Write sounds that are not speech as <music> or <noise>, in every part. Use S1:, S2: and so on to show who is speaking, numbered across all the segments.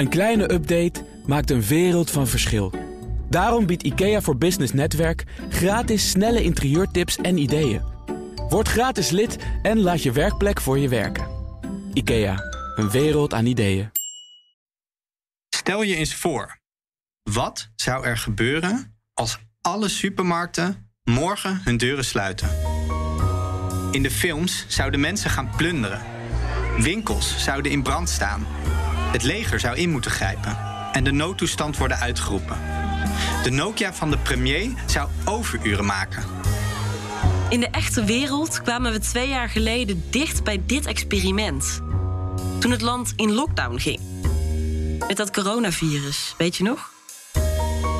S1: Een kleine update maakt een wereld van verschil. Daarom biedt IKEA voor Business Netwerk gratis snelle interieurtips en ideeën. Word gratis lid en laat je werkplek voor je werken. IKEA, een wereld aan ideeën.
S2: Stel je eens voor. Wat zou er gebeuren als alle supermarkten morgen hun deuren sluiten? In de films zouden mensen gaan plunderen. Winkels zouden in brand staan. Het leger zou in moeten grijpen. En de noodtoestand worden uitgeroepen. De Nokia van de premier zou overuren maken.
S3: In de echte wereld kwamen we twee jaar geleden dicht bij dit experiment. Toen het land in lockdown ging. Met dat coronavirus, weet je nog?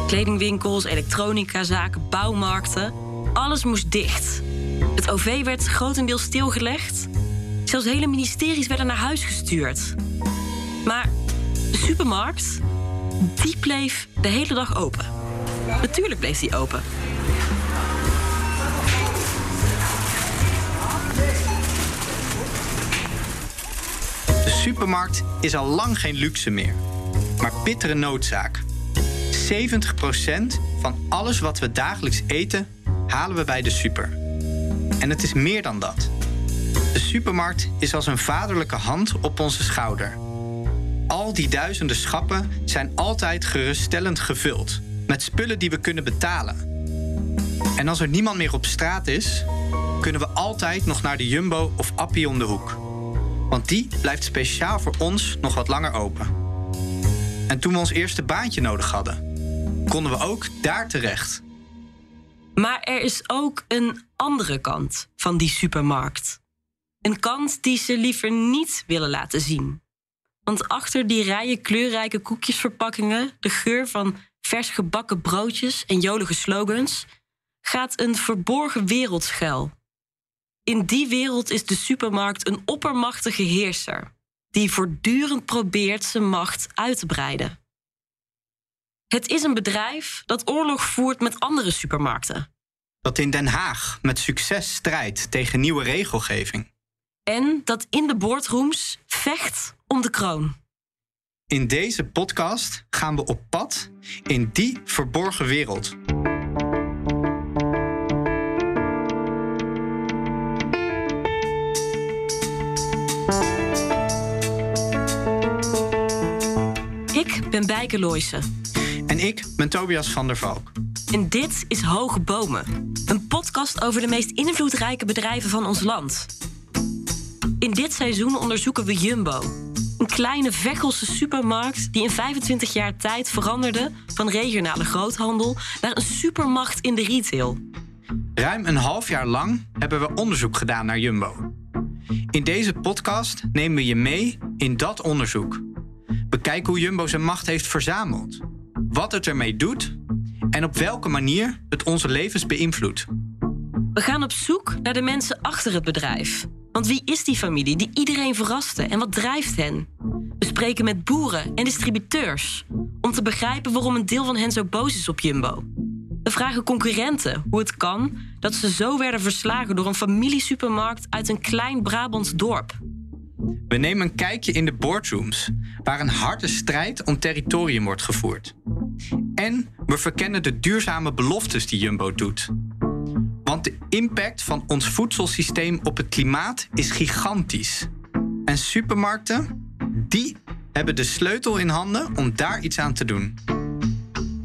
S3: Kledingwinkels, elektronicazaken, bouwmarkten. Alles moest dicht. Het OV werd grotendeels stilgelegd. Zelfs hele ministeries werden naar huis gestuurd. Maar de supermarkt, die bleef de hele dag open. Natuurlijk bleef die open.
S2: De supermarkt is al lang geen luxe meer, maar bittere noodzaak. 70% van alles wat we dagelijks eten, halen we bij de super. En het is meer dan dat. De supermarkt is als een vaderlijke hand op onze schouder. Al die duizenden schappen zijn altijd geruststellend gevuld met spullen die we kunnen betalen. En als er niemand meer op straat is, kunnen we altijd nog naar de Jumbo of Appie om de hoek. Want die blijft speciaal voor ons nog wat langer open. En toen we ons eerste baantje nodig hadden, konden we ook daar terecht.
S3: Maar er is ook een andere kant van die supermarkt. Een kant die ze liever niet willen laten zien. Want achter die rijen kleurrijke koekjesverpakkingen, de geur van vers gebakken broodjes en jolige slogans, gaat een verborgen wereld schuil. In die wereld is de supermarkt een oppermachtige heerser, die voortdurend probeert zijn macht uit te breiden. Het is een bedrijf dat oorlog voert met andere supermarkten.
S2: Dat in Den Haag met succes strijdt tegen nieuwe regelgeving.
S3: En dat in de boardrooms vecht om de kroon.
S2: In deze podcast gaan we op pad in die verborgen wereld.
S3: Ik ben Bijke Looijsen.
S2: En ik ben Tobias van der Valk.
S3: En dit is Hoge Bomen, een podcast over de meest invloedrijke bedrijven van ons land. In dit seizoen onderzoeken we Jumbo, een kleine Veghelse supermarkt die in 25 jaar tijd veranderde van regionale groothandel naar een supermacht in de retail.
S2: Ruim een half jaar lang hebben we onderzoek gedaan naar Jumbo. In deze podcast nemen we je mee in dat onderzoek. Bekijk hoe Jumbo zijn macht heeft verzameld, wat het ermee doet en op welke manier het onze levens beïnvloedt.
S3: We gaan op zoek naar de mensen achter het bedrijf. Want wie is die familie die iedereen verraste en wat drijft hen? We spreken met boeren en distributeurs om te begrijpen waarom een deel van hen zo boos is op Jumbo. We vragen concurrenten hoe het kan dat ze zo werden verslagen door een familiesupermarkt uit een klein Brabants dorp.
S2: We nemen een kijkje in de boardrooms, waar een harde strijd om territorium wordt gevoerd. En we verkennen de duurzame beloftes die Jumbo doet. Want de impact van ons voedselsysteem op het klimaat is gigantisch. En supermarkten, die hebben de sleutel in handen om daar iets aan te doen.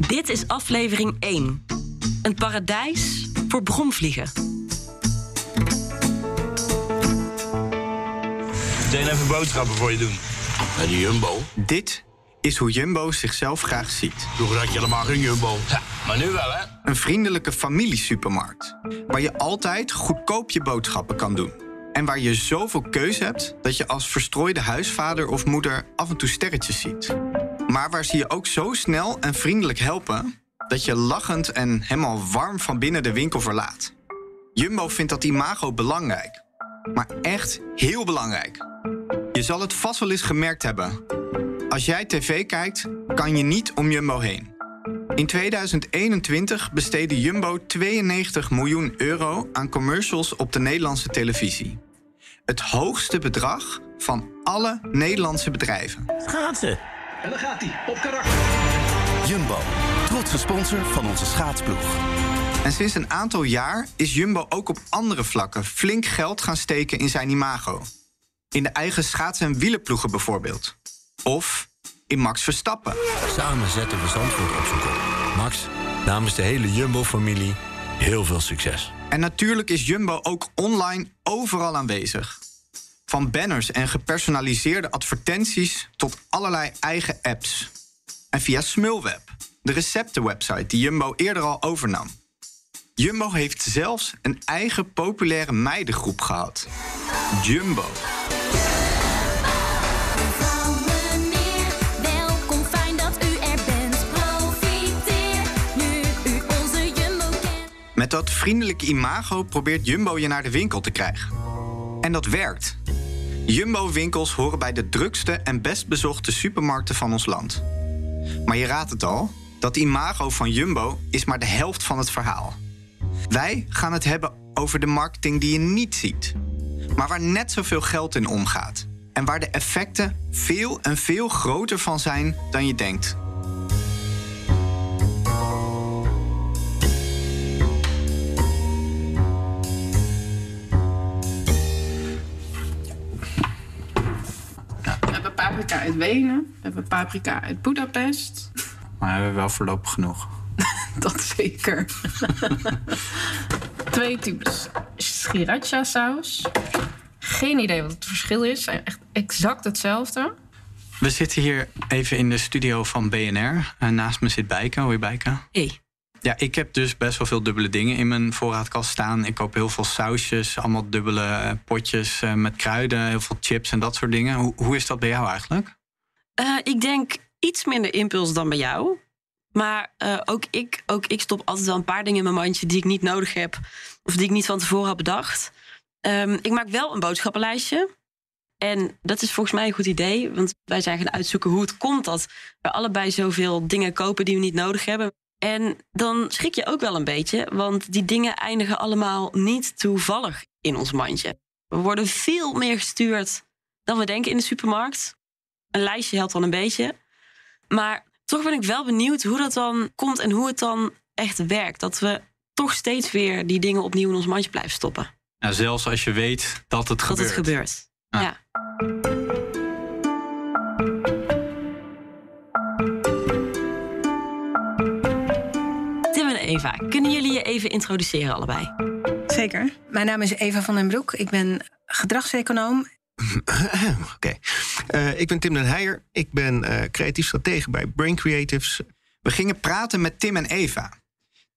S3: Dit is aflevering 1. Een paradijs voor bromvliegen.
S4: Meteen even boodschappen voor je doen. Bij de Jumbo.
S2: Dit is hoe Jumbo zichzelf graag ziet.
S4: Vroeger had je helemaal geen Jumbo. Ja, maar nu wel, hè?
S2: Een vriendelijke familiesupermarkt. Waar je altijd goedkoop je boodschappen kan doen. En waar je zoveel keuze hebt dat je als verstrooide huisvader of moeder af en toe sterretjes ziet. Maar waar ze je ook zo snel en vriendelijk helpen dat je lachend en helemaal warm van binnen de winkel verlaat. Jumbo vindt dat imago belangrijk. Maar echt heel belangrijk. Je zal het vast wel eens gemerkt hebben. Als jij tv kijkt, kan je niet om Jumbo heen. In 2021 besteedde Jumbo 92 miljoen euro aan commercials op de Nederlandse televisie. Het hoogste bedrag van alle Nederlandse bedrijven.
S5: Schaatsen. En dan gaat hij, op karakter.
S6: Jumbo, trotse sponsor van onze schaatsploeg.
S2: En sinds een aantal jaar is Jumbo ook op andere vlakken flink geld gaan steken in zijn imago. In de eigen schaatsen- en wielenploegen bijvoorbeeld. Of in Max Verstappen.
S4: Samen zetten we Zandvoort op zijn kop. Max, namens de hele Jumbo-familie, heel veel succes.
S2: En natuurlijk is Jumbo ook online overal aanwezig. Van banners en gepersonaliseerde advertenties tot allerlei eigen apps. En via Smulweb, de receptenwebsite die Jumbo eerder al overnam. Jumbo heeft zelfs een eigen populaire meidengroep gehad. Jumbo. Met dat vriendelijke imago probeert Jumbo je naar de winkel te krijgen. En dat werkt. Jumbo-winkels horen bij de drukste en best bezochte supermarkten van ons land. Maar je raadt het al, dat imago van Jumbo is maar de helft van het verhaal. Wij gaan het hebben over de marketing die je niet ziet, maar waar net zoveel geld in omgaat. En waar de effecten veel en veel groter van zijn dan je denkt.
S7: Uit Wenen. We hebben paprika uit Budapest.
S2: Maar we hebben wel voorlopig genoeg. <laughs>
S7: Dat zeker. <laughs> Twee types sriracha saus. Geen idee wat het verschil is. Zijn echt exact hetzelfde.
S2: We zitten hier even in de studio van BNR. En naast me zit Bijke. Hoi Bijke.
S3: Hey.
S2: Ja, ik heb dus best wel veel dubbele dingen in mijn voorraadkast staan. Ik koop heel veel sausjes, allemaal dubbele eh, potjes eh, met kruiden, heel veel chips en dat soort dingen. Hoe, hoe is dat bij jou eigenlijk?
S3: Eh, ik denk iets minder impuls dan bij jou. Maar eh, ook, ik, ook ik stop altijd wel een paar dingen in mijn mandje die ik niet nodig heb. Of die ik niet van tevoren had bedacht. Ehm, ik maak wel een boodschappenlijstje. En dat is volgens mij een goed idee. Want wij zijn gaan uitzoeken hoe het komt dat we allebei zoveel dingen kopen die we niet nodig hebben. En dan schrik je ook wel een beetje. Want die dingen eindigen allemaal niet toevallig in ons mandje. We worden veel meer gestuurd dan we denken in de supermarkt. Een lijstje helpt dan een beetje. Maar toch ben ik wel benieuwd hoe dat dan komt en hoe het dan echt werkt. Dat we toch steeds weer die dingen opnieuw in ons mandje blijven stoppen.
S2: Nou, zelfs als je weet dat het
S3: Dat
S2: gebeurt.
S3: het gebeurt.
S2: Ah.
S3: Ja. Tim en Eva, kunnen jullie je even introduceren allebei?
S8: Zeker. Mijn naam is Eva van den Broek. Ik ben gedragseconoom.
S9: Oké. Eh, ik ben Tim den Heijer. Ik ben eh, creatief stratege bij Brain Creatives.
S2: We gingen praten met Tim en Eva.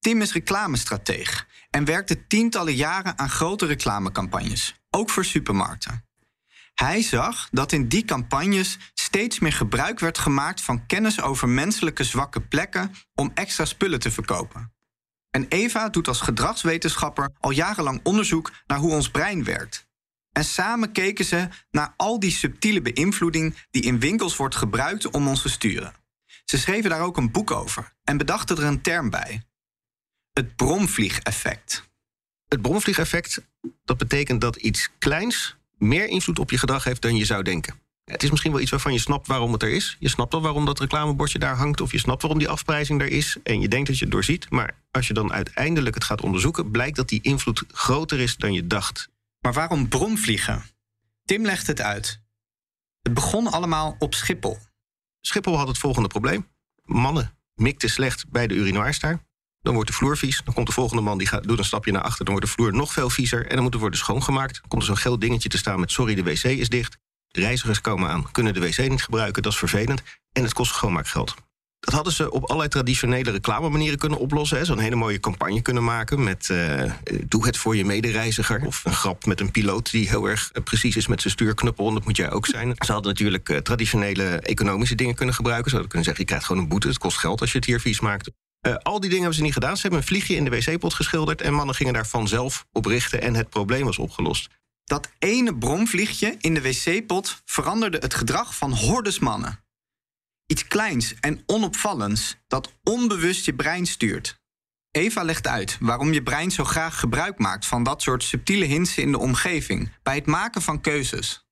S2: Tim is reclamestrateeg en werkte tientallen jaren aan grote reclamecampagnes, ook voor supermarkten. Hij zag dat in die campagnes steeds meer gebruik werd gemaakt van kennis over menselijke zwakke plekken om extra spullen te verkopen. En Eva doet als gedragswetenschapper al jarenlang onderzoek naar hoe ons brein werkt. En samen keken ze naar al die subtiele beïnvloeding die in winkels wordt gebruikt om ons te sturen. Ze schreven daar ook een boek over en bedachten er een term bij: het bromvliegeffect.
S9: Het bromvliegeffect, dat betekent dat iets kleins meer invloed op je gedrag heeft dan je zou denken. Het is misschien wel iets waarvan je snapt waarom het er is. Je snapt wel waarom dat reclamebordje daar hangt, of je snapt waarom die afprijzing er is. En je denkt dat je het doorziet. Maar als je dan uiteindelijk het gaat onderzoeken, blijkt dat die invloed groter is dan je dacht.
S2: Maar waarom bromvliegen? Tim legt het uit. Het begon allemaal op Schiphol.
S9: Schiphol had het volgende probleem. Mannen mikten slecht bij de urinoirs daar. Dan wordt de vloer vies. Dan komt de volgende man die gaat, doet een stapje naar achter. Dan wordt de vloer nog veel viezer. En dan moet er worden schoongemaakt. Dan komt er zo'n geel dingetje te staan met sorry, de wc is dicht. De reizigers komen aan, kunnen de wc niet gebruiken. Dat is vervelend. En het kost schoonmaakgeld. Dat hadden ze op allerlei traditionele reclamemanieren kunnen oplossen. Zo'n hele mooie campagne kunnen maken met eh, doe het voor je medereiziger. Of een grap met een piloot die heel erg eh, precies is met zijn stuurknuppel. En dat moet jij ook zijn. Ze hadden natuurlijk eh, traditionele economische dingen kunnen gebruiken. Ze hadden kunnen zeggen, je krijgt gewoon een boete. Het kost geld als je het hier vies maakt. Al die dingen hebben ze niet gedaan. Ze hebben een vliegje in de wc-pot geschilderd... en mannen gingen daar vanzelf op richten en het probleem was opgelost.
S2: Dat ene bromvliegje in de wc-pot veranderde het gedrag van hordes mannen. Iets kleins en onopvallends dat onbewust je brein stuurt. Eva legt uit waarom je brein zo graag gebruik maakt van dat soort subtiele hints in de omgeving bij het maken van keuzes.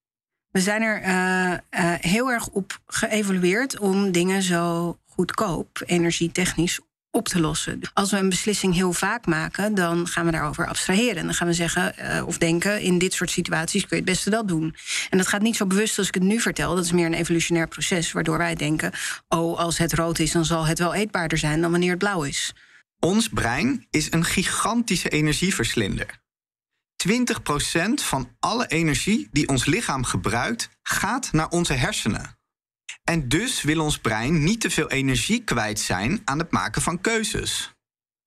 S8: We zijn er eh, eh, heel erg op geëvalueerd om dingen zo goedkoop, energietechnisch, op te lossen. Als we een beslissing heel vaak maken, dan gaan we daarover abstraheren. En dan gaan we zeggen eh, of denken: in dit soort situaties kun je het beste dat doen. En dat gaat niet zo bewust als ik het nu vertel. Dat is meer een evolutionair proces, waardoor wij denken: oh, als het rood is, dan zal het wel eetbaarder zijn dan wanneer het blauw is.
S2: Ons brein is een gigantische energieverslinder. 20% van alle energie die ons lichaam gebruikt, gaat naar onze hersenen. En dus wil ons brein niet te veel energie kwijt zijn aan het maken van keuzes.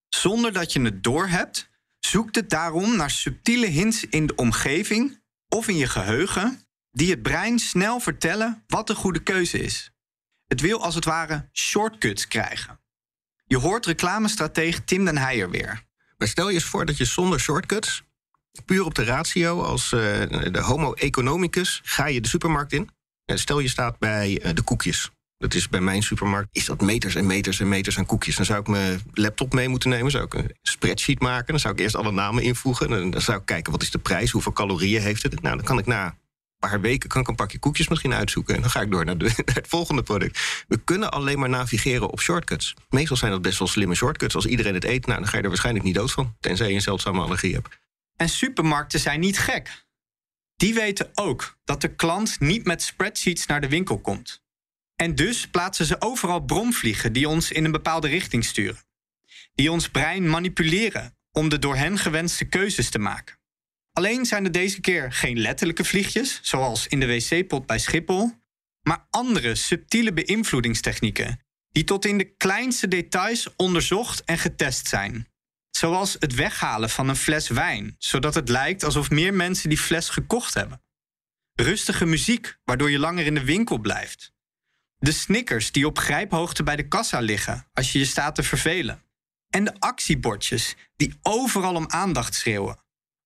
S2: Zonder dat je het doorhebt, zoekt het daarom naar subtiele hints in de omgeving of in je geheugen die het brein snel vertellen wat de goede keuze is. Het wil als het ware shortcuts krijgen. Je hoort reclamestratege Tim den Heijer weer.
S9: Maar stel je eens voor dat je zonder shortcuts, puur op de ratio als eh, de homo economicus, ga je de supermarkt in. Eh, Stel je staat bij eh, de koekjes. Dat is bij mijn supermarkt. Is dat meters en meters en meters aan koekjes? Dan zou ik mijn laptop mee moeten nemen. Zou ik een spreadsheet maken. Dan zou ik eerst alle namen invoegen. En dan zou ik kijken wat is de prijs, hoeveel calorieën heeft het. Nou, dan kan ik na een paar weken kan ik een pakje koekjes misschien uitzoeken. En dan ga ik door naar, <laughs> naar het volgende product. We kunnen alleen maar navigeren op shortcuts. Meestal zijn dat best wel slimme shortcuts. Als iedereen het eet, nou, dan ga je er waarschijnlijk niet dood van. Tenzij je een zeldzame allergie hebt.
S2: En supermarkten zijn niet gek. Die weten ook dat de klant niet met spreadsheets naar de winkel komt. En dus plaatsen ze overal bromvliegen die ons in een bepaalde richting sturen. Die ons brein manipuleren om de door hen gewenste keuzes te maken. Alleen zijn er deze keer geen letterlijke vliegjes, zoals in de wc-pot bij Schiphol, maar andere subtiele beïnvloedingstechnieken die tot in de kleinste details onderzocht en getest zijn. Zoals het weghalen van een fles wijn, zodat het lijkt alsof meer mensen die fles gekocht hebben. Rustige muziek, waardoor je langer in de winkel blijft. De snickers die op grijphoogte bij de kassa liggen als je je staat te vervelen. En de actiebordjes die overal om aandacht schreeuwen.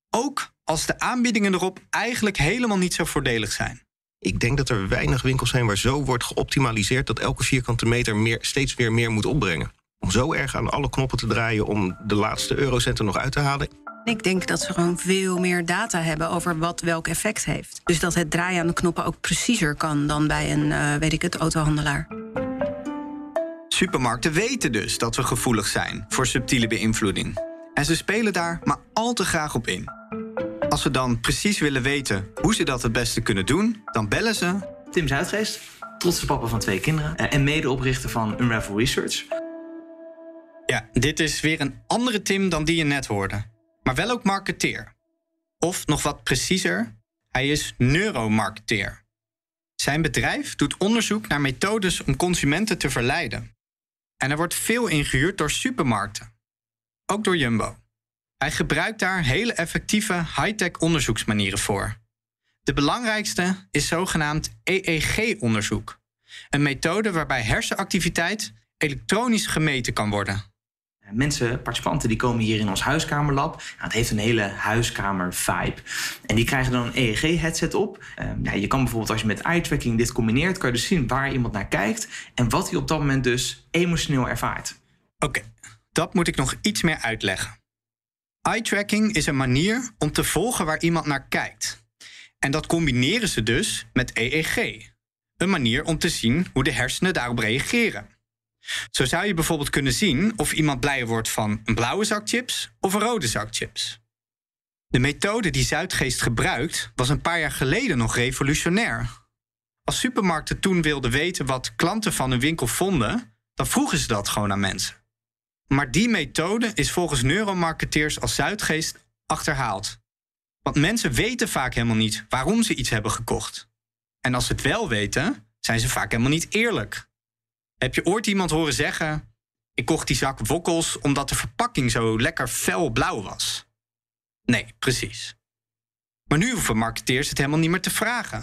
S2: Ook als de aanbiedingen erop eigenlijk helemaal niet zo voordelig zijn.
S9: Ik denk dat er weinig winkels zijn waar zo wordt geoptimaliseerd dat elke vierkante meter meer, steeds weer meer moet opbrengen. Om zo erg aan alle knoppen te draaien om de laatste eurocent er nog uit te halen.
S8: Ik denk dat ze gewoon veel meer data hebben over wat welk effect heeft. Dus dat het draaien aan de knoppen ook preciezer kan dan bij een, eh, weet ik het, autohandelaar.
S2: Supermarkten weten dus dat we gevoelig zijn voor subtiele beïnvloeding. En ze spelen daar maar al te graag op in. Als we dan precies willen weten hoe ze dat het beste kunnen doen, dan bellen ze.
S5: Tim Zuidgeest, trotse papa van twee kinderen eh, en medeoprichter van Unravel Research.
S2: Ja, dit is weer een andere Tim dan die je net hoorde. Maar wel ook marketeer. Of nog wat preciezer, hij is neuromarketeer. Zijn bedrijf doet onderzoek naar methodes om consumenten te verleiden. En er wordt veel ingehuurd door supermarkten. Ook door Jumbo. Hij gebruikt daar hele effectieve high-tech onderzoeksmanieren voor. De belangrijkste is zogenaamd EEG-onderzoek. Een methode waarbij hersenactiviteit elektronisch gemeten kan worden.
S5: Mensen, participanten, die komen hier in ons huiskamerlab. Nou, het heeft een hele huiskamer-vibe. En die krijgen dan een EEG-headset op. Ehm, je kan bijvoorbeeld als je met eye-tracking dit combineert... kan je dus zien waar iemand naar kijkt... en wat hij op dat moment dus emotioneel ervaart.
S2: Oké, dat moet ik nog iets meer uitleggen. Eye-tracking is een manier om te volgen waar iemand naar kijkt. En dat combineren ze dus met EEG. Een manier om te zien hoe de hersenen daarop reageren. Zo zou je bijvoorbeeld kunnen zien of iemand blijer wordt van een blauwe zak chips of een rode zak chips. De methode die Zuidgeest gebruikt was een paar jaar geleden nog revolutionair. Als supermarkten toen wilden weten wat klanten van hun winkel vonden, dan vroegen ze dat gewoon aan mensen. Maar die methode is volgens neuromarketeers als Zuidgeest achterhaald. Want mensen weten vaak helemaal niet waarom ze iets hebben gekocht. En als ze het wel weten, zijn ze vaak helemaal niet eerlijk. Heb je ooit iemand horen zeggen: Ik kocht die zak wokkels omdat de verpakking zo lekker fel blauw was? Nee, precies. Maar nu hoeven marketeers het helemaal niet meer te vragen.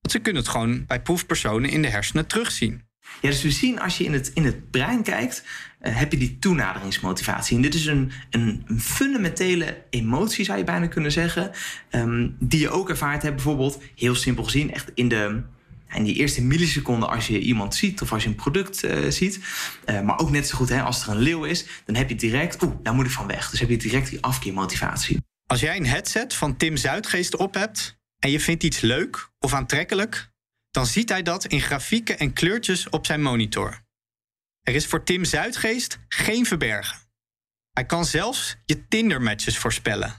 S2: Want ze kunnen het gewoon bij proefpersonen in de hersenen terugzien.
S5: Ja, dus we zien als je in het, in het brein kijkt, eh, heb je die toenaderingsmotivatie. En dit is een, een, een fundamentele emotie, zou je bijna kunnen zeggen, ehm, die je ook ervaart hebt, bijvoorbeeld, heel simpel gezien, echt in de, in die eerste milliseconden als je iemand ziet of als je een product eh, ziet. Eh, maar ook net zo goed hè, als er een leeuw is, dan heb je direct, oeh, daar moet ik van weg. Dus heb je direct die afkeermotivatie.
S2: Als jij een headset van Tim Zuidgeest op hebt, en je vindt iets leuk of aantrekkelijk, dan ziet hij dat in grafieken en kleurtjes op zijn monitor. Er is voor Tim Zuidgeest geen verbergen. Hij kan zelfs je Tinder-matches voorspellen.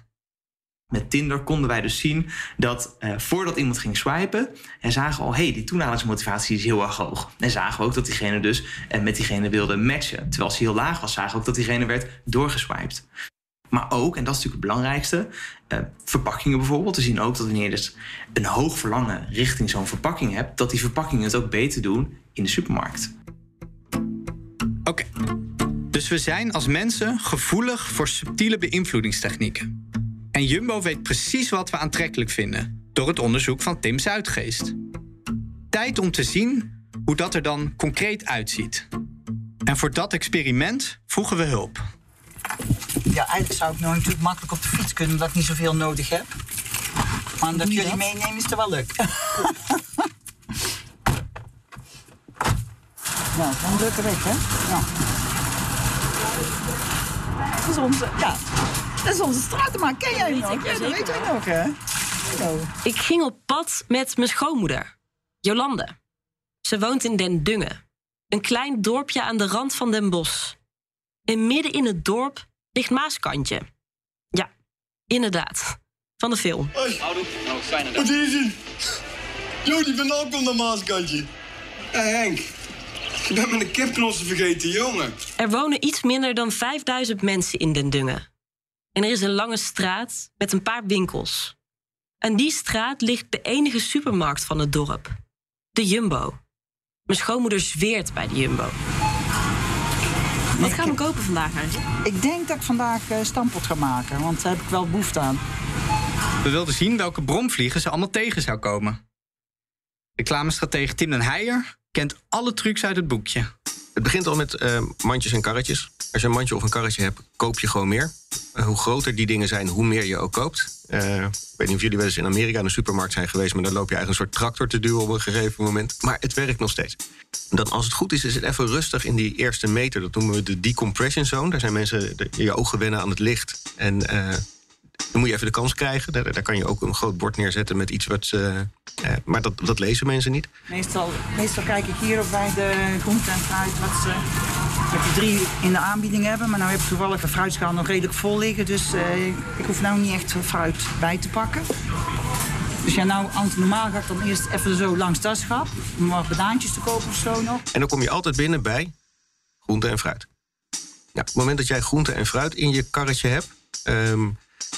S5: Met Tinder konden wij dus zien dat eh, voordat iemand ging swipen, en zagen al, hey, die toenaderingsmotivatie is heel erg hoog. En zagen we ook dat diegene dus eh, met diegene wilde matchen. Terwijl hij heel laag was, zagen we ook dat diegene werd doorgeswiped. Maar ook, en dat is natuurlijk het belangrijkste, eh, verpakkingen bijvoorbeeld. We zien ook dat wanneer je dus een hoog verlangen richting zo'n verpakking hebt, dat die verpakkingen het ook beter doen in de supermarkt.
S2: Oké, dus we zijn als mensen gevoelig voor subtiele beïnvloedingstechnieken. En Jumbo weet precies wat we aantrekkelijk vinden door het onderzoek van Tim Zuidgeest. Tijd om te zien hoe dat er dan concreet uitziet. En voor dat experiment vroegen we hulp.
S10: Ja, eigenlijk zou ik nou natuurlijk makkelijk op de fiets kunnen, omdat ik niet zoveel nodig heb. Maar dat jullie meenemen is er wel leuk. <laughs> nou, dan drukken weg, hè? Ja. Dat is onze, ja, dat is onze stratenmaak. Ken jij hem
S3: ik
S10: nog? Ja, dat weet jij nog, hè? Zo.
S3: Ik ging op pad met mijn schoonmoeder, Jolande. Ze woont in Den Dungen, een klein dorpje aan de rand van Den Bosch. En midden in het dorp ligt Maaskantje. Ja, inderdaad, van de film.
S11: Wat is het? Jo, die ben op de maaskantje. Hé Henk, je bent mijn kipknossen vergeten, jongen.
S3: Er wonen iets minder dan 5000 mensen in Den Dungen. En er is een lange straat met een paar winkels. Aan die straat ligt de enige supermarkt van het dorp. De Jumbo. Mijn schoonmoeder zweert bij de Jumbo. Wat gaan we kopen vandaag eigenlijk?
S10: Ik denk dat ik vandaag eh, stampot ga maken, want daar heb ik wel behoefte aan.
S2: We wilden zien welke bromvliegen ze allemaal tegen zou komen. Reclamestratege Tim den Heijer kent alle trucs uit het boekje.
S9: Het begint al met eh, mandjes en karretjes. Als je een mandje of een karretje hebt, koop je gewoon meer. Eh, hoe groter die dingen zijn, hoe meer je ook koopt. Eh, ik weet niet of jullie wel eens in Amerika in de supermarkt zijn geweest... maar dan loop je eigenlijk een soort tractor te duwen op een gegeven moment. Maar het werkt nog steeds. Dan, als het goed is, is het even rustig in die eerste meter. Dat noemen we de decompression zone. Daar zijn mensen, de- je ogen wennen aan het licht. En dan moet je even de kans krijgen. Daar, daar kan je ook een groot bord neerzetten met iets wat... eh, maar dat, dat lezen mensen niet.
S10: Meestal, meestal kijk ik hier ook bij de groente en fruit wat ze met die drie in de aanbieding hebben. Maar nou heb ik toevallig de fruitschaal nog redelijk vol liggen. Dus eh, ik hoef nou niet echt fruit bij te pakken. Dus ja, nou, normaal ga ik dan eerst even zo langs dat schap. Om wat banaantjes te kopen of zo nog.
S9: En dan kom je altijd binnen bij groente en fruit. Ja, op het moment dat jij groente en fruit in je karretje hebt... ehm,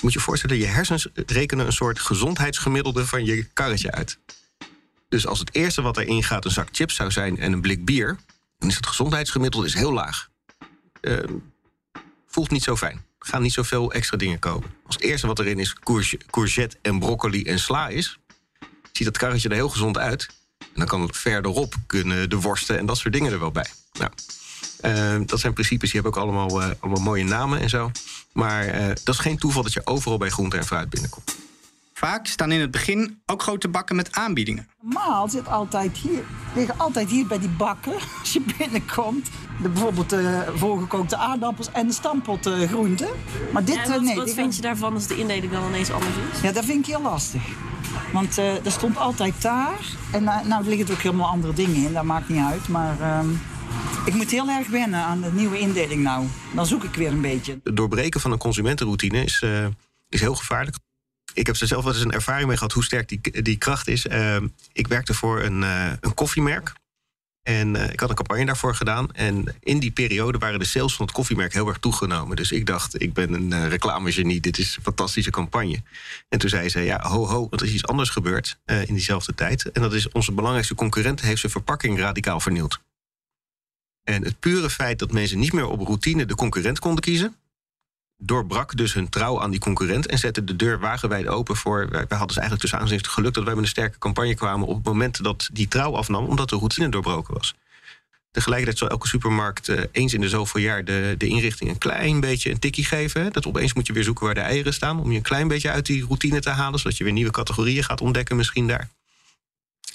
S9: moet je voorstellen, je hersens rekenen een soort gezondheidsgemiddelde van je karretje uit. Dus als het eerste wat erin gaat een zak chips zou zijn en een blik bier... dan is het gezondheidsgemiddelde is heel laag. Ehm, voelt niet zo fijn. Ga niet zoveel extra dingen kopen. Als het eerste wat erin is courge- courgette en broccoli en sla is... ziet dat karretje er heel gezond uit. En dan kan het verderop kunnen de worsten en dat soort dingen er wel bij. Nou, eh, dat zijn principes, die hebben ook allemaal, eh, allemaal mooie namen en zo. Maar eh, dat is geen toeval dat je overal bij groente en fruit binnenkomt.
S2: Vaak staan in het begin ook grote bakken met aanbiedingen.
S10: Normaal zit altijd hier, liggen altijd hier bij die bakken, <laughs> als je binnenkomt. De, bijvoorbeeld de voorgekookte aardappels en de stampot eh, groenten. Maar dit, eh,
S3: wat,
S10: nee.
S3: wat vind je daarvan als de indeling dan ineens anders is?
S10: Ja, dat vind ik heel lastig. Want eh er stond altijd daar. En eh, nou, er liggen er ook helemaal andere dingen in. Dat maakt niet uit. Maar ehm, ik moet heel erg wennen aan de nieuwe indeling nou. Dan zoek ik weer een beetje.
S9: Het doorbreken van een consumentenroutine is, eh, is heel gevaarlijk. Ik heb er zelf wel eens een ervaring mee gehad hoe sterk die, die kracht is. Eh, ik werkte voor een, eh, een koffiemerk. En ik had een campagne daarvoor gedaan. En in die periode waren de sales van het koffiemerk heel erg toegenomen. Dus ik dacht, ik ben een reclamegenie. Dit is een fantastische campagne. En toen zei ze, ja, ho, ho, want er is iets anders gebeurd in diezelfde tijd. En dat is onze belangrijkste concurrent heeft zijn verpakking radicaal vernield. En het pure feit dat mensen niet meer op routine de concurrent konden kiezen... doorbrak dus hun trouw aan die concurrent... en zette de deur wagenwijd open voor... wij hadden dus eigenlijk tussen aanzicht geluk dat wij met een sterke campagne kwamen... op het moment dat die trouw afnam, omdat de routine doorbroken was. Tegelijkertijd zal elke supermarkt eh, eens in de zoveel jaar... De, de inrichting een klein beetje een tikkie geven. Dat opeens moet je weer zoeken waar de eieren staan... om je een klein beetje uit die routine te halen... zodat je weer nieuwe categorieën gaat ontdekken misschien daar.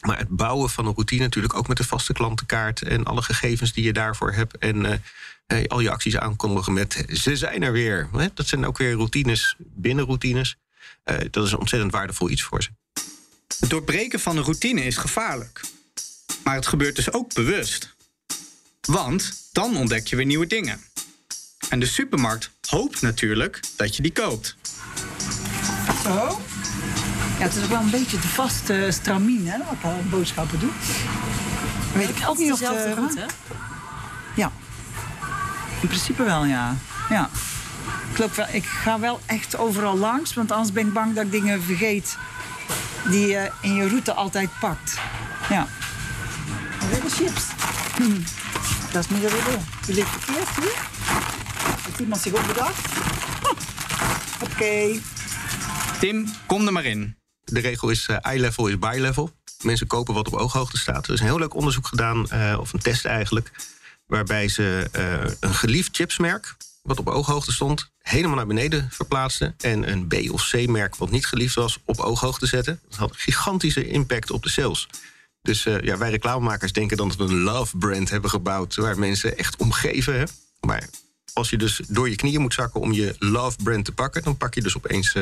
S9: Maar het bouwen van een routine natuurlijk ook met de vaste klantenkaart... en alle gegevens die je daarvoor hebt... en eh, eh, al je acties aankondigen met ze zijn er weer. Hè? Dat zijn ook weer routines binnen routines. Eh, dat is een ontzettend waardevol iets voor ze.
S2: Het doorbreken van een routine is gevaarlijk. Maar het gebeurt dus ook bewust. Want dan ontdek je weer nieuwe dingen. En de supermarkt hoopt natuurlijk dat je die koopt.
S10: Zo. Ja, het is ook wel een beetje de vaste stramien, hè, wat ik boodschappen doe. Weet ik ook niet of
S3: dezelfde
S10: de-
S3: route.
S10: Ja. In principe wel, ja. Ja. Ik, loop wel, ik ga wel echt overal langs, want anders ben ik bang dat ik dingen vergeet die je in je route altijd pakt. Ja. De chips. Hm. Dat is niet de bedoeling. Die ligt verkeerd hier. Heeft iemand zich ook bedacht? Oké.
S2: Tim, kom er maar in.
S9: De regel is eh, eye level is buy level. Mensen kopen wat op ooghoogte staat. Er is een heel leuk onderzoek gedaan, eh, of een test eigenlijk... waarbij ze eh, een geliefd chipsmerk, wat op ooghoogte stond... helemaal naar beneden verplaatsten... en een B of C-merk, wat niet geliefd was, op ooghoogte zetten. Dat had een gigantische impact op de sales. Dus ja, wij reclamemakers denken dat we een love brand hebben gebouwd... waar mensen echt omgeven. Hè? Maar als je dus door je knieën moet zakken om je love brand te pakken... dan pak je dus opeens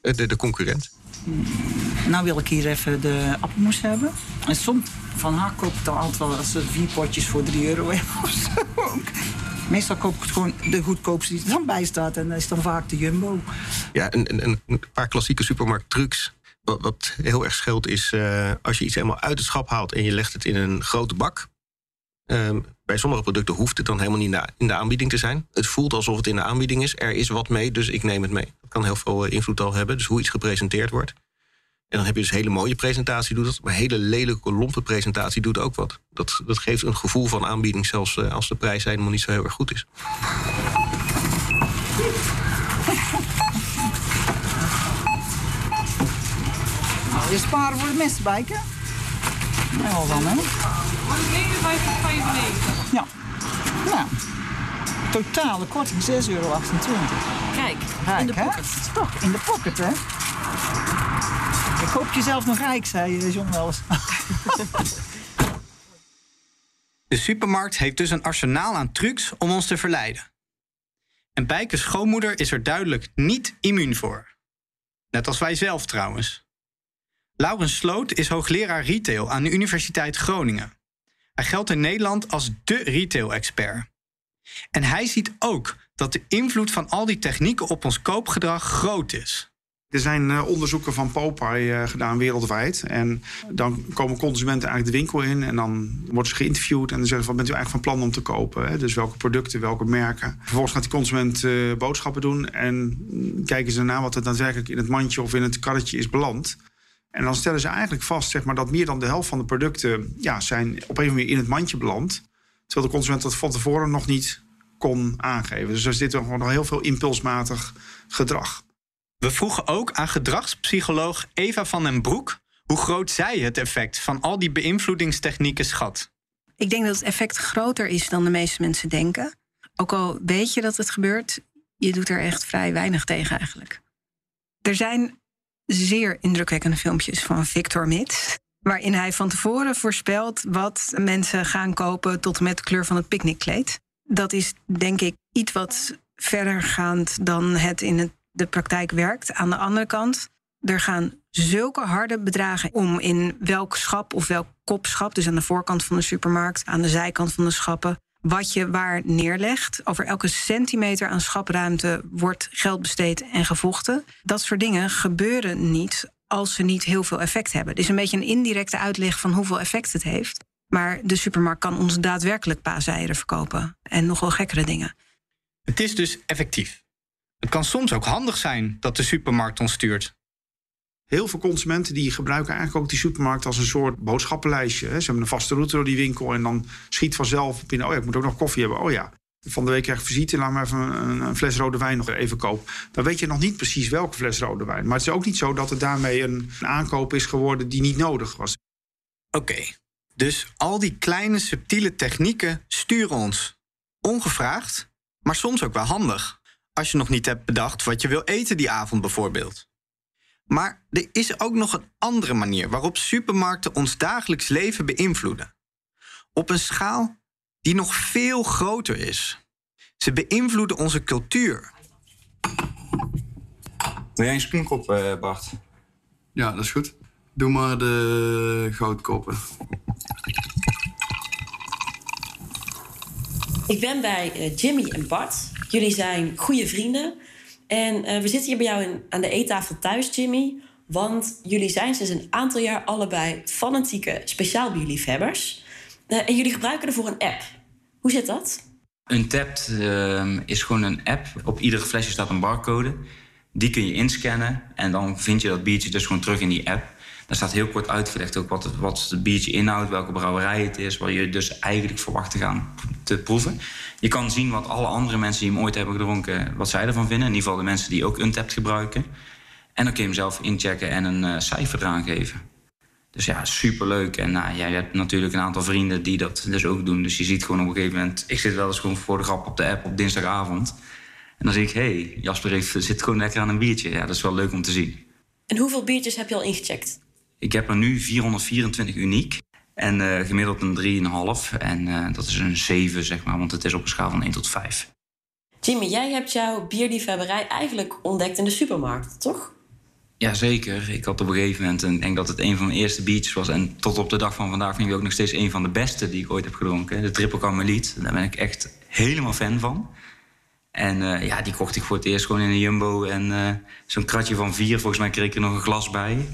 S9: de, de concurrent.
S10: Nou wil ik hier even de appelmoes hebben. En soms van haar koop ik dan altijd wel als er vier potjes voor 3 euro hebben <laughs> of zo. Meestal koop ik het gewoon de goedkoopste die er dan bij staat. En dat is dan vaak de Jumbo.
S9: Ja, een, een, een paar klassieke supermarkttrucs. Wat, wat heel erg scheelt is eh, als je iets helemaal uit het schap haalt en je legt het in een grote bak. Ehm, bij sommige producten hoeft het dan helemaal niet in de, in de aanbieding te zijn. Het voelt alsof het in de aanbieding is. Er is wat mee, dus ik neem het mee. Dat kan heel veel eh, invloed al hebben. Dus hoe iets gepresenteerd wordt. En dan heb je dus hele mooie presentatie, doet dat. Maar hele lelijke, lompe presentatie doet ook wat. Dat, dat geeft een gevoel van aanbieding, zelfs eh, als de prijs helemaal niet zo heel erg goed is.
S10: Nou, je sparen voor de messenbijken. Wel dan, hè? Ja. Nou, totale korting 6,28 euro.
S3: Kijk,
S10: in de pocket. Toch, in de pocket, hè? Ik hoop jezelf nog rijk, zei eh, John wel eens.
S2: De supermarkt heeft dus een arsenaal aan trucs om ons te verleiden. En Bijkes schoonmoeder is er duidelijk niet immuun voor. Net als wij zelf trouwens. Laurens Sloot is hoogleraar retail aan de Universiteit Groningen. Hij geldt in Nederland als dé retail-expert. En hij ziet ook dat de invloed van al die technieken op ons koopgedrag groot is.
S12: Er zijn eh, onderzoeken van Popeye eh, gedaan wereldwijd. En dan komen consumenten eigenlijk de winkel in. En dan worden ze geïnterviewd. En dan zeggen ze: wat bent u eigenlijk van plan om te kopen? Dus welke producten, welke merken. Vervolgens gaat die consument eh, boodschappen doen. En kijken ze naar wat er daadwerkelijk in het mandje of in het karretje is beland. En dan stellen ze eigenlijk vast zeg maar, dat meer dan de helft van de producten ja, zijn op een manier in het mandje beland. Terwijl de consument dat van tevoren nog niet kon aangeven. Dus er zit gewoon nog heel veel impulsmatig gedrag.
S2: We vroegen ook aan gedragspsycholoog Eva van den Broek hoe groot zij het effect van al die beïnvloedingstechnieken schat.
S8: Ik denk dat het effect groter is dan de meeste mensen denken. Ook al weet je dat het gebeurt, je doet er echt vrij weinig tegen eigenlijk. Er zijn zeer indrukwekkende filmpjes van Victor Mits. Waarin hij van tevoren voorspelt wat mensen gaan kopen tot en met de kleur van het picknickkleed. Dat is denk ik iets wat verdergaand dan het in de praktijk werkt. Aan de andere kant, er gaan zulke harde bedragen om in welk schap of welk kopschap, dus aan de voorkant van de supermarkt, aan de zijkant van de schappen, wat je waar neerlegt. Over elke centimeter aan schapruimte wordt geld besteed en gevochten. Dat soort dingen gebeuren niet als ze niet heel veel effect hebben. Het is een beetje een indirecte uitleg van hoeveel effect het heeft. Maar de supermarkt kan ons daadwerkelijk paaseieren verkopen. En nog wel gekkere dingen.
S2: Het is dus effectief. Het kan soms ook handig zijn dat de supermarkt ons stuurt.
S12: Heel veel consumenten die gebruiken eigenlijk ook die supermarkt als een soort boodschappenlijstje. Ze hebben een vaste route door die winkel en dan schiet vanzelf binnen. Oh ja, ik moet ook nog koffie hebben. Oh ja, van de week krijg ik visite, laat maar even een, fles rode wijn nog even kopen. Dan weet je nog niet precies welke fles rode wijn. Maar het is ook niet zo dat het daarmee een aankoop is geworden die niet nodig was.
S2: Oké, dus al die kleine subtiele technieken sturen ons. Ongevraagd, maar soms ook wel handig. Als je nog niet hebt bedacht wat je wil eten die avond bijvoorbeeld. Maar er is ook nog een andere manier waarop supermarkten ons dagelijks leven beïnvloeden. Op een schaal die nog veel groter is. Ze beïnvloeden onze cultuur.
S13: Wil jij een springkop, eh Bart?
S14: Ja, dat is goed.
S11: Doe maar de goudkoppen.
S13: Ik ben bij eh, Jimmy en Bart. Jullie zijn goede vrienden. En eh, we zitten hier bij jou in, aan de eettafel thuis, Jimmy. Want jullie zijn sinds een aantal jaar allebei fanatieke speciaalbierliefhebbers. Eh, en jullie gebruiken ervoor een app. Hoe zit dat?
S14: Untapped uh, is gewoon een app. Op ieder flesje staat een barcode. Die kun je inscannen en dan vind je dat biertje dus gewoon terug in die app. Daar staat heel kort uitgelegd ook wat het, wat biertje inhoudt, welke brouwerij het is, wat je dus eigenlijk verwacht te gaan te proeven. Je kan zien wat alle andere mensen die hem ooit hebben gedronken, wat zij ervan vinden. In ieder geval de mensen die ook Untapped gebruiken. En dan kun je hem zelf inchecken en een uh, cijfer eraan geven. Dus ja, superleuk. En nou, jij hebt natuurlijk een aantal vrienden die dat dus ook doen. Dus je ziet gewoon op een gegeven moment... Ik zit wel eens gewoon voor de grap op de app op dinsdagavond. En dan zie ik, hé, hey, Jasper heeft, zit gewoon lekker aan een biertje. Ja, dat is wel leuk om te zien.
S13: En hoeveel biertjes heb je al ingecheckt?
S14: Ik heb er nu 424 uniek. En uh, gemiddeld een 3,5. En uh, dat is een 7, zeg maar, want het is op een schaal van 1 tot 5.
S13: Jimmy, jij hebt jouw bierliefhebberij eigenlijk ontdekt in de supermarkt, toch?
S14: Jazeker. Ik had op een gegeven moment, en ik denk dat het een van mijn eerste biertjes was. En tot op de dag van vandaag vind ik ook nog steeds een van de beste die ik ooit heb gedronken. De Triple Carmeliet. Daar ben ik echt helemaal fan van. En uh, ja, die kocht ik voor het eerst gewoon in een Jumbo. En zo'n kratje van vier, volgens mij kreeg ik er nog een glas bij.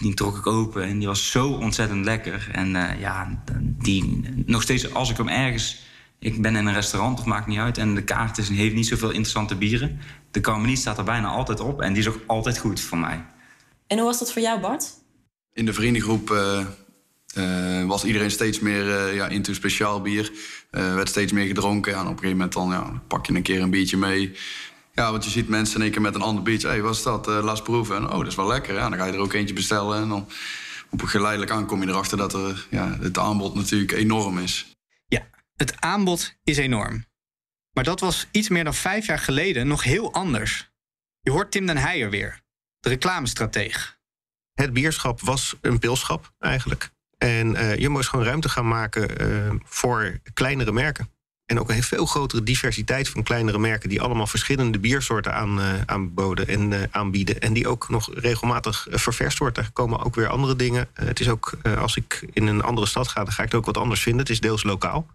S14: Die trok ik open en die was zo ontzettend lekker. En uh, ja, die, nog steeds als ik hem ergens... Ik ben in een restaurant, of maakt niet uit. En de kaart is, heeft niet zoveel interessante bieren. De Carmeliet staat er bijna altijd op. En die is ook altijd goed voor mij.
S13: En hoe was dat voor jou, Bart?
S11: In de vriendengroep uh, was iedereen steeds meer uh, ja, into speciaal bier. Uh, werd steeds meer gedronken. Ja, en op een gegeven moment dan, ja, pak je een keer een biertje mee. Ja, want je ziet mensen in één keer met een ander biertje. Hé, hey, wat is dat? laat proeven. En oh, dat is wel lekker. Ja, dan ga je er ook eentje bestellen. En dan op een geleidelijk aan kom je erachter dat er, ja, het aanbod natuurlijk enorm is.
S2: Ja, het aanbod is enorm. Maar dat was iets meer dan vijf jaar geleden nog heel anders. Je hoort Tim den Heijer weer, de reclamestrateeg.
S9: Het bierschap was een pilschap eigenlijk. En uh, je moest gewoon ruimte gaan maken uh, voor kleinere merken. En ook een veel grotere diversiteit van kleinere merken... die allemaal verschillende biersoorten aan, uh, aanboden en aanbieden. En die ook nog regelmatig ververst worden. Er komen ook weer andere dingen. het is ook, als ik in een andere stad ga... dan ga ik het ook wat anders vinden. Het is deels lokaal.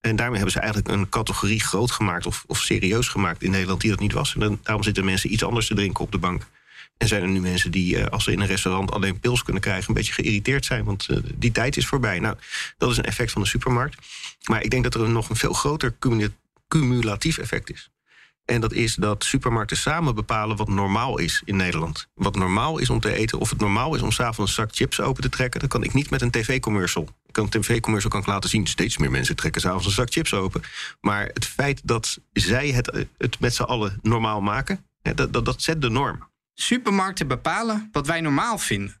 S9: En daarmee hebben ze eigenlijk een categorie groot gemaakt... of, of serieus gemaakt in Nederland die dat niet was. En dan, daarom zitten mensen iets anders te drinken op de bank. En zijn er nu mensen die, uh, als ze in een restaurant alleen pils kunnen krijgen, een beetje geïrriteerd zijn, want uh, die tijd is voorbij. Nou, dat is een effect van de supermarkt. Maar ik denk dat er nog een veel groter cumulatief effect is. En dat is dat supermarkten samen bepalen wat normaal is in Nederland. Wat normaal is om te eten, of het normaal is om s'avonds een zak chips open te trekken, dat kan ik niet met een tv-commercial. Een tv-commercial kan ik laten zien, steeds meer mensen trekken s'avonds een zak chips open. Maar het feit dat zij het, het met z'n allen normaal maken, dat, dat, dat zet de norm.
S2: Supermarkten bepalen wat wij normaal vinden.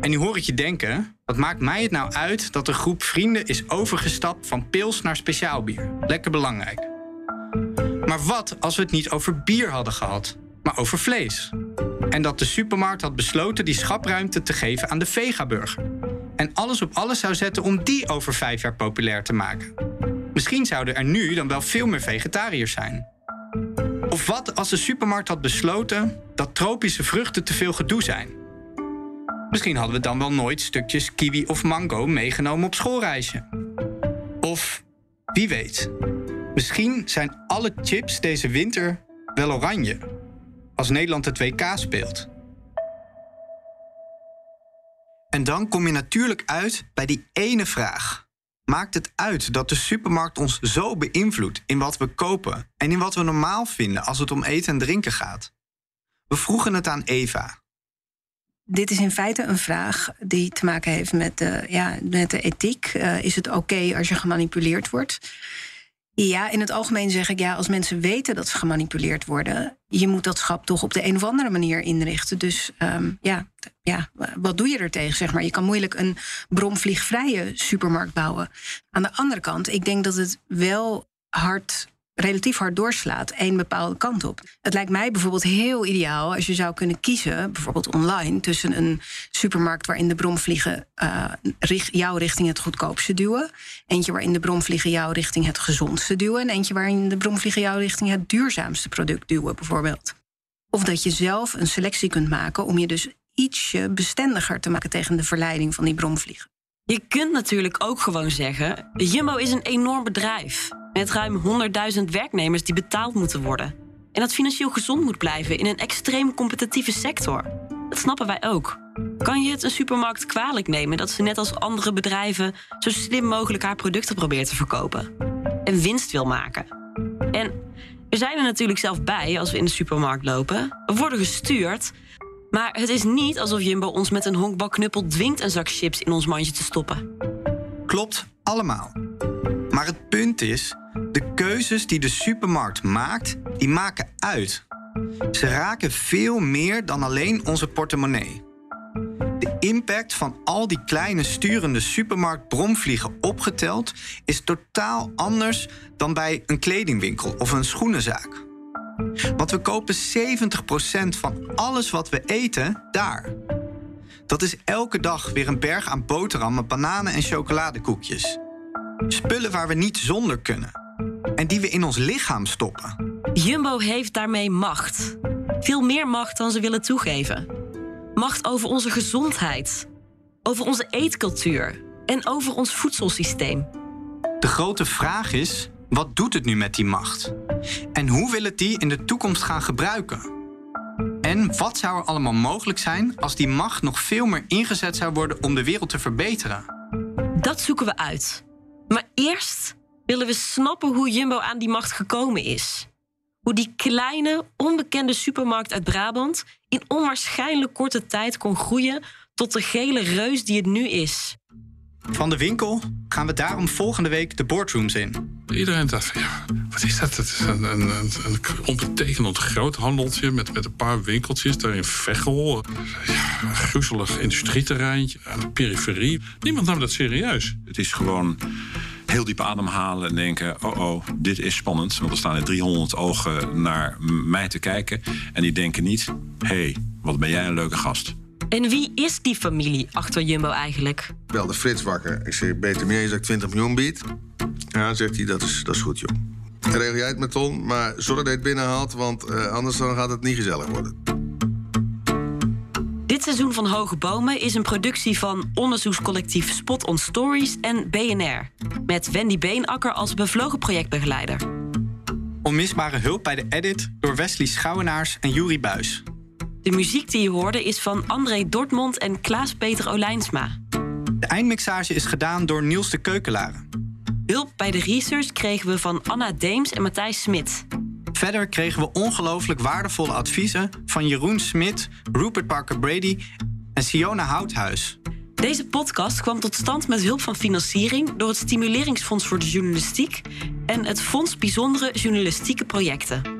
S2: En nu hoor ik je denken: wat maakt mij het nou uit dat een groep vrienden is overgestapt van pils naar speciaalbier? Lekker belangrijk. Maar wat als we het niet over bier hadden gehad, maar over vlees? En dat de supermarkt had besloten die schapruimte te geven aan de vegaburger. En alles op alles zou zetten om die over vijf jaar populair te maken. Misschien zouden er nu dan wel veel meer vegetariërs zijn. Of wat als de supermarkt had besloten dat tropische vruchten te veel gedoe zijn? Misschien hadden we dan wel nooit stukjes kiwi of mango meegenomen op schoolreisje. Of wie weet, misschien zijn alle chips deze winter wel oranje als Nederland het WK speelt. En dan kom je natuurlijk uit bij die ene vraag. Maakt het uit dat de supermarkt ons zo beïnvloedt in wat we kopen en in wat we normaal vinden als het om eten en drinken gaat? We vroegen het aan Eva.
S8: Dit is in feite een vraag die te maken heeft met de, ja, met de ethiek. Uh, is het oké als je gemanipuleerd wordt? Ja, in het algemeen zeg ik ja, als mensen weten dat ze gemanipuleerd worden, je moet dat schap toch op de een of andere manier inrichten. Dus um, ja, ja, wat doe je er tegen? Zeg maar? Je kan moeilijk een bromvliegvrije supermarkt bouwen. Aan de andere kant, ik denk dat het wel hard relatief hard doorslaat één bepaalde kant op. Het lijkt mij bijvoorbeeld heel ideaal als je zou kunnen kiezen, bijvoorbeeld online, tussen een supermarkt waarin de bromvliegen uh, jou richting het goedkoopste duwen, eentje waarin de bromvliegen jou richting het gezondste duwen, en eentje waarin de bromvliegen jou richting het duurzaamste product duwen, bijvoorbeeld. Of dat je zelf een selectie kunt maken om je dus ietsje bestendiger te maken tegen de verleiding van die bromvliegen.
S3: Je kunt natuurlijk ook gewoon zeggen: Jumbo is een enorm bedrijf. Met ruim 100.000 werknemers die betaald moeten worden. En dat financieel gezond moet blijven in een extreem competitieve sector. Dat snappen wij ook. Kan je het een supermarkt kwalijk nemen dat ze net als andere bedrijven zo slim mogelijk haar producten probeert te verkopen? En winst wil maken. En we zijn er natuurlijk zelf bij als we in de supermarkt lopen. We worden gestuurd. Maar het is niet alsof Jumbo ons met een honkbalknuppel dwingt een zak chips in ons mandje te stoppen.
S2: Klopt, allemaal. Maar het punt is, de keuzes die de supermarkt maakt, die maken uit. Ze raken veel meer dan alleen onze portemonnee. De impact van al die kleine sturende supermarktbromvliegen opgeteld is totaal anders dan bij een kledingwinkel of een schoenenzaak. Want we kopen 70% van alles wat we eten daar. Dat is elke dag weer een berg aan boterhammen, bananen en chocoladekoekjes. Spullen waar we niet zonder kunnen. En die we in ons lichaam stoppen.
S3: Jumbo heeft daarmee macht. Veel meer macht dan ze willen toegeven. Macht over onze gezondheid, over onze eetcultuur en over ons voedselsysteem.
S2: De grote vraag is: wat doet het nu met die macht? En hoe wil het die in de toekomst gaan gebruiken? En wat zou er allemaal mogelijk zijn als die macht nog veel meer ingezet zou worden om de wereld te verbeteren?
S3: Dat zoeken we uit. Maar eerst willen we snappen hoe Jumbo aan die macht gekomen is. Hoe die kleine, onbekende supermarkt uit Brabant in onwaarschijnlijk korte tijd kon groeien tot de gele reus die het nu is.
S2: Van de winkel gaan we daarom volgende week de boardrooms in.
S15: Iedereen dacht van, ja, wat is dat? Het is een, een, een, een onbetekenend groot handeltje met, met een paar winkeltjes daar in Veghel. Ja, een groezelig industrieterreintje aan de periferie. Niemand nam dat serieus.
S16: Het is gewoon heel diep ademhalen en denken: oh oh, dit is spannend. Want er staan er 300 ogen naar mij te kijken. En die denken niet: hé, hey, wat ben jij een leuke gast.
S3: En wie is die familie achter Jumbo eigenlijk?
S17: Ik belde Frits wakker. Ik zeg, beter meer dat ik 20 miljoen bied. Ja, zegt hij, dat is, dat is goed, joh. Regel jij het met Ton, maar zorg dat je het binnenhaalt... want eh, anders dan gaat het niet gezellig worden.
S3: Dit seizoen van Hoge Bomen is een productie van onderzoekscollectief Spot on Stories en BNR. Met Wendy Beenakker als bevlogen projectbegeleider.
S2: Onmisbare hulp bij de edit door Wesley Schouwenaars en Juri Buis.
S3: De muziek die je hoorde is van André Dortmund en Klaas-Peter Olijnsma.
S2: De eindmixage is gedaan door Niels de Keukelaren.
S3: Hulp bij de research kregen we van Anna Deems en Matthijs Smit.
S2: Verder kregen we ongelooflijk waardevolle adviezen van Jeroen Smit, Rupert Parker Brady en Siona Houthuis.
S3: Deze podcast kwam tot stand met hulp van financiering door het Stimuleringsfonds voor de Journalistiek en het Fonds Bijzondere Journalistieke Projecten.